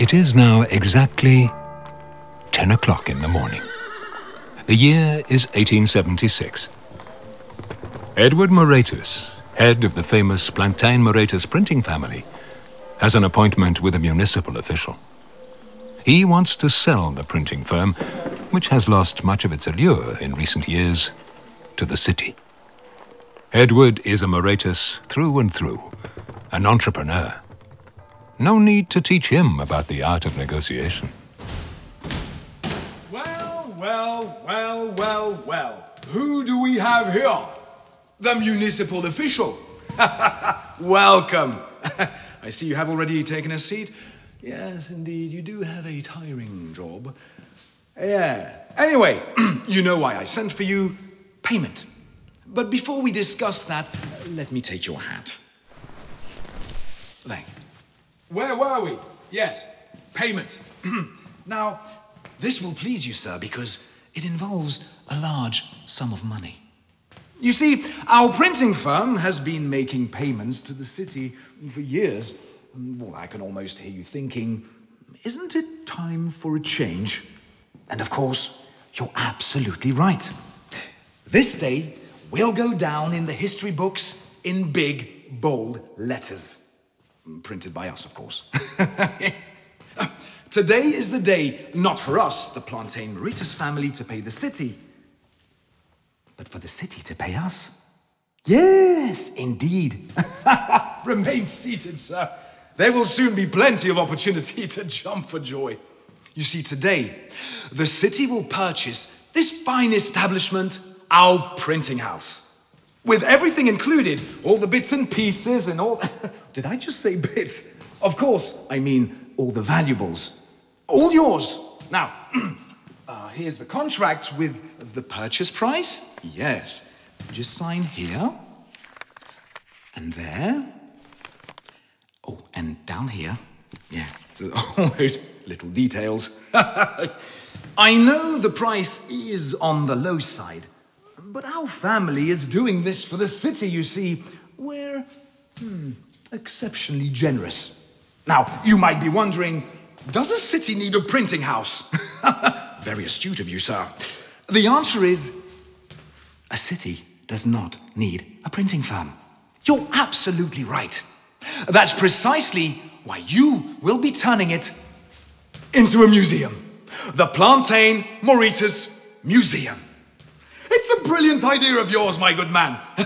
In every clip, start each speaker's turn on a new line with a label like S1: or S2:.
S1: It is now exactly 10 o'clock in the morning. The year is 1876. Edward Moretus, head of the famous Plantin Moretus printing family, has an appointment with a municipal official. He wants to sell the printing firm, which has lost much of its allure in recent years, to the city. Edward is a Moretus through and through, an entrepreneur. No need to teach him about the art of negotiation.
S2: Well, well, well, well, well. Who do we have here? The municipal official. Welcome. I see you have already taken a seat. Yes, indeed, you do have a tiring job. Yeah. Anyway, you know why I sent for you payment. But before we discuss that, let me take your hat. Thank. Where were we? Yes, payment. now, this will please you, sir, because it involves a large sum of money. You see, our printing firm has been making payments to the city for years. Mm, well, I can almost hear you thinking, isn't it time for a change? And of course, you're absolutely right. This day will go down in the history books in big, bold letters. Printed by us, of course. Today is the day, not for us, the Plantin Moretus family, to pay the city, but for the city to pay us. Yes, indeed. Remain seated, sir. There will soon be plenty of opportunity to jump for joy. You see, today, the city will purchase this fine establishment, our printing house. With everything included, all the bits and pieces and all. Did I just say bits? Of course, I mean all the valuables. All yours. Now, uh, here's the contract with the purchase price. Yes. Just sign here and there. Oh, and down here. Yeah, all those little details. I know the price is on the low side, but our family is doing this for the city, you see. We're hmm, exceptionally generous. Now, you might be wondering does a city need a printing house? Very astute of you, sir. The answer is a city does not need a printing firm. You're absolutely right. That's precisely why you will be turning it into a museum. The Plantin Moretus Museum. Brilliant idea of yours, my good man.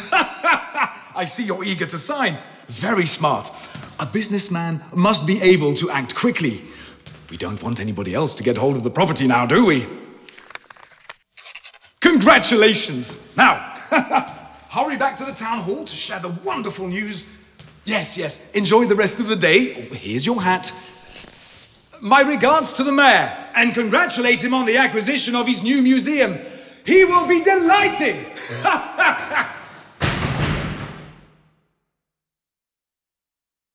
S2: I see you're eager to sign. Very smart. A businessman must be able to act quickly. We don't want anybody else to get hold of the property now, do we? Congratulations! Now, hurry back to the town hall to share the wonderful news. Yes, yes, enjoy the rest of the day. Here's your hat. My regards to the mayor and congratulate him on the acquisition of his new museum. He will be delighted.